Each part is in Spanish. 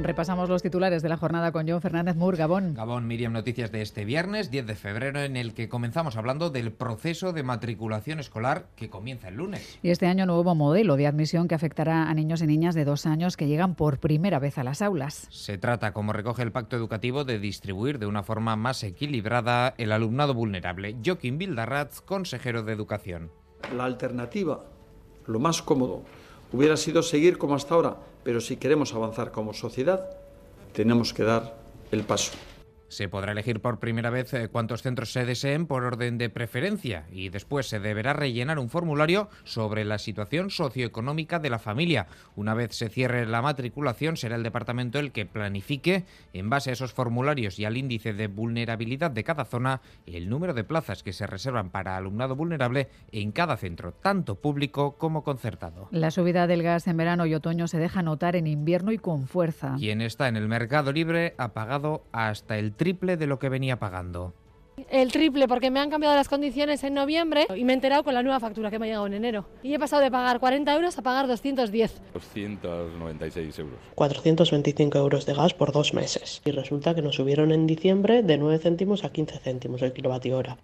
Repasamos los titulares de la jornada con John Fernández Mur, Gabón. Gabón, Miriam, noticias de este viernes 10 de febrero en el que comenzamos hablando del proceso de matriculación escolar que comienza el lunes. Y este año nuevo modelo de admisión que afectará a niños y niñas de dos años que llegan por primera vez a las aulas. Se trata, como recoge el pacto educativo, de distribuir de una forma más equilibrada el alumnado vulnerable. Joaquín Bildarratz, consejero de Educación. La alternativa, lo más cómodo, hubiera sido seguir como hasta ahora, pero si queremos avanzar como sociedad, tenemos que dar el paso. Se podrá elegir por primera vez eh, cuántos centros se deseen por orden de preferencia y después se deberá rellenar un formulario sobre la situación socioeconómica de la familia. Una vez se cierre la matriculación, será el departamento el que planifique, en base a esos formularios y al índice de vulnerabilidad de cada zona, el número de plazas que se reservan para alumnado vulnerable en cada centro, tanto público como concertado. La subida del gas en verano y otoño se deja notar en invierno y con fuerza. Quien está en el mercado libre ha pagado hasta el triple de lo que venía pagando. El triple porque me han cambiado las condiciones en noviembre y me he enterado con la nueva factura que me ha llegado en enero. Y he pasado de pagar 40 euros a pagar 210. 296 euros. 425 euros de gas por dos meses. Y resulta que nos subieron en diciembre de 9 céntimos a 15 céntimos el kilovatio hora.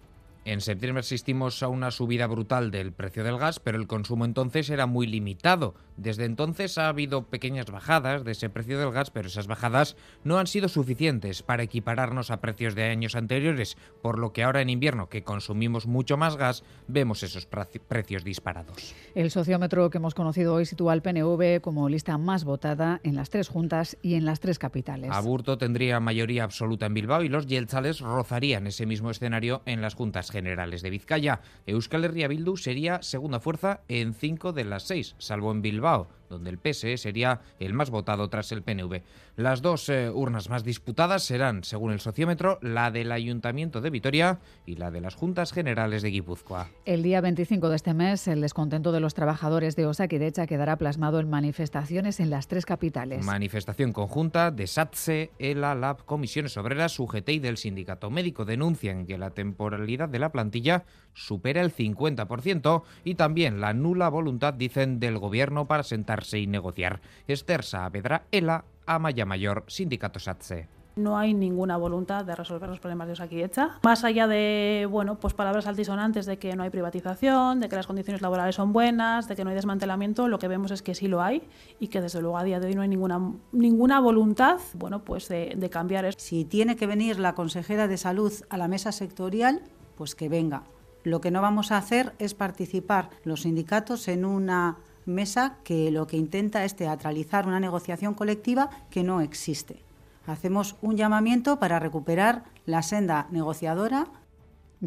En septiembre asistimos a una subida brutal del precio del gas, pero el consumo entonces era muy limitado. Desde entonces ha habido pequeñas bajadas de ese precio del gas, pero esas bajadas no han sido suficientes para equipararnos a precios de años anteriores, por lo que ahora en invierno, que consumimos mucho más gas, vemos esos precios disparados. El sociómetro que hemos conocido hoy sitúa al PNV como lista más votada en las tres juntas y en las tres capitales. Aburto tendría mayoría absoluta en Bilbao y los Yeltzales rozarían ese mismo escenario en las juntas generales de Vizcaya. Euskal Herria Bildu sería segunda fuerza en cinco de las seis, salvo en Bilbao, donde el PSE sería el más votado tras el PNV. Las dos eh, urnas más disputadas serán, según el sociómetro, la del Ayuntamiento de Vitoria y la de las Juntas Generales de Guipúzcoa. El día 25 de este mes, el descontento de los trabajadores de Osakidecha quedará plasmado en manifestaciones en las tres capitales. Manifestación conjunta de SATSE, ELA, LAB, Comisiones Obreras, UGT y del Sindicato Médico denuncian que la temporalidad de la plantilla supera el 50% y también la nula voluntad, dicen, del Gobierno para sentarse y negociar. Esther Saavedra, ELA, Amaya Mayor, Sindicato SATSE. No hay ninguna voluntad de resolver los problemas de Osakidecha. Más allá de, bueno, pues palabras altisonantes de que no hay privatización, de que las condiciones laborales son buenas, de que no hay desmantelamiento, lo que vemos es que sí lo hay y que desde luego a día de hoy no hay ninguna, ninguna voluntad, bueno, pues de, de cambiar esto. Si tiene que venir la consejera de salud a la mesa sectorial, pues que venga. Lo que no vamos a hacer es participar los sindicatos en una mesa que lo que intenta es teatralizar una negociación colectiva que no existe. Hacemos un llamamiento para recuperar la senda negociadora.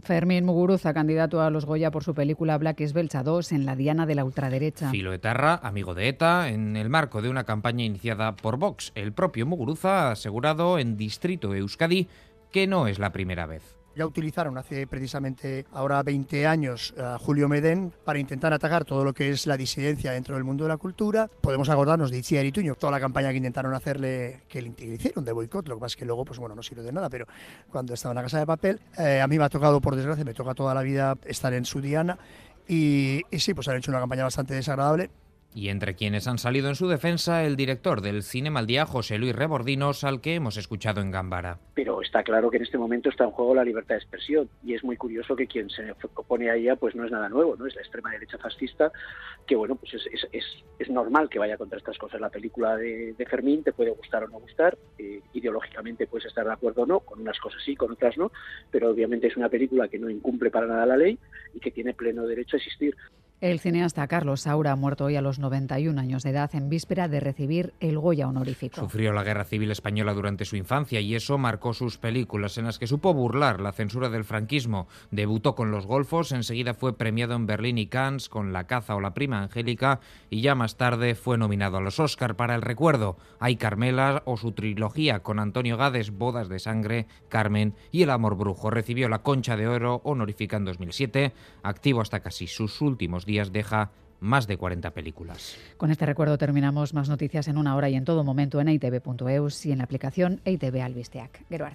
Fermín Muguruza, candidato a los Goya por su película Black is Belcha 2 en la diana de la ultraderecha. Filo Etarra, amigo de ETA, en el marco de una campaña iniciada por Vox. El propio Muguruza ha asegurado en Distrito Euskadi que no es la primera vez ya utilizaron hace precisamente ahora 20 años a Julio Medén para intentar atacar todo lo que es la disidencia dentro del mundo de la cultura. Podemos acordarnos de Itziar y Tuño, toda la campaña que intentaron hacerle, que le hicieron de boicot, lo que pasa es que luego, pues bueno, no sirve de nada, pero cuando estaba en la Casa de Papel, eh, a mí me ha tocado, por desgracia, me toca toda la vida estar en su diana y, y sí, pues han hecho una campaña bastante desagradable y entre quienes han salido en su defensa, el director del Cine Maldía, José Luis Rebordinos, al que hemos escuchado en Gambara. Pero está claro que en este momento está en juego la libertad de expresión y es muy curioso que quien se opone a ella pues no es nada nuevo, no es la extrema derecha fascista, que bueno, pues es, es, es, es normal que vaya contra estas cosas. La película de, de Fermín te puede gustar o no gustar, eh, ideológicamente puedes estar de acuerdo o no, con unas cosas sí, con otras no, pero obviamente es una película que no incumple para nada la ley y que tiene pleno derecho a existir. El cineasta Carlos Saura ha muerto hoy a los 91 años de edad en víspera de recibir el Goya honorífico. Sufrió la guerra civil española durante su infancia y eso marcó sus películas en las que supo burlar la censura del franquismo. Debutó con Los Golfos, enseguida fue premiado en Berlín y Cannes con La caza o La prima angélica y ya más tarde fue nominado a los Oscar para el recuerdo. Hay Carmela o su trilogía con Antonio Gades, Bodas de sangre, Carmen y El amor brujo. Recibió la Concha de Oro honorífica en 2007, activo hasta casi sus últimos días deja más de 40 películas. Con este recuerdo terminamos más noticias en una hora y en todo momento en itv.eus y en la aplicación ITV Albisteac. Gero.